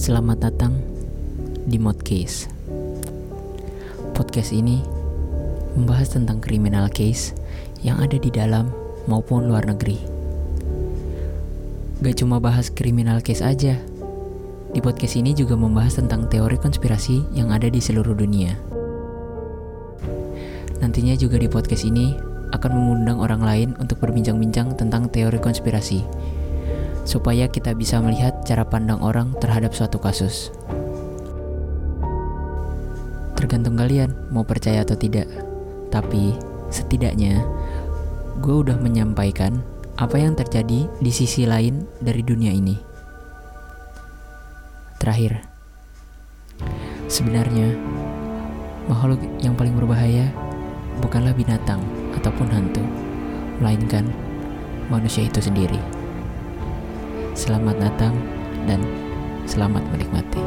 Selamat datang di Modcase. Podcast ini membahas tentang criminal case yang ada di dalam maupun luar negeri. Gak cuma bahas criminal case aja. Di podcast ini juga membahas tentang teori konspirasi yang ada di seluruh dunia. Nantinya juga di podcast ini akan mengundang orang lain untuk berbincang-bincang tentang teori konspirasi supaya kita bisa melihat cara pandang orang terhadap suatu kasus. Tergantung kalian mau percaya atau tidak, tapi setidaknya gue udah menyampaikan apa yang terjadi di sisi lain dari dunia ini. Terakhir, sebenarnya makhluk yang paling berbahaya bukanlah binatang ataupun hantu, melainkan manusia itu sendiri. Selamat datang dan selamat menikmati.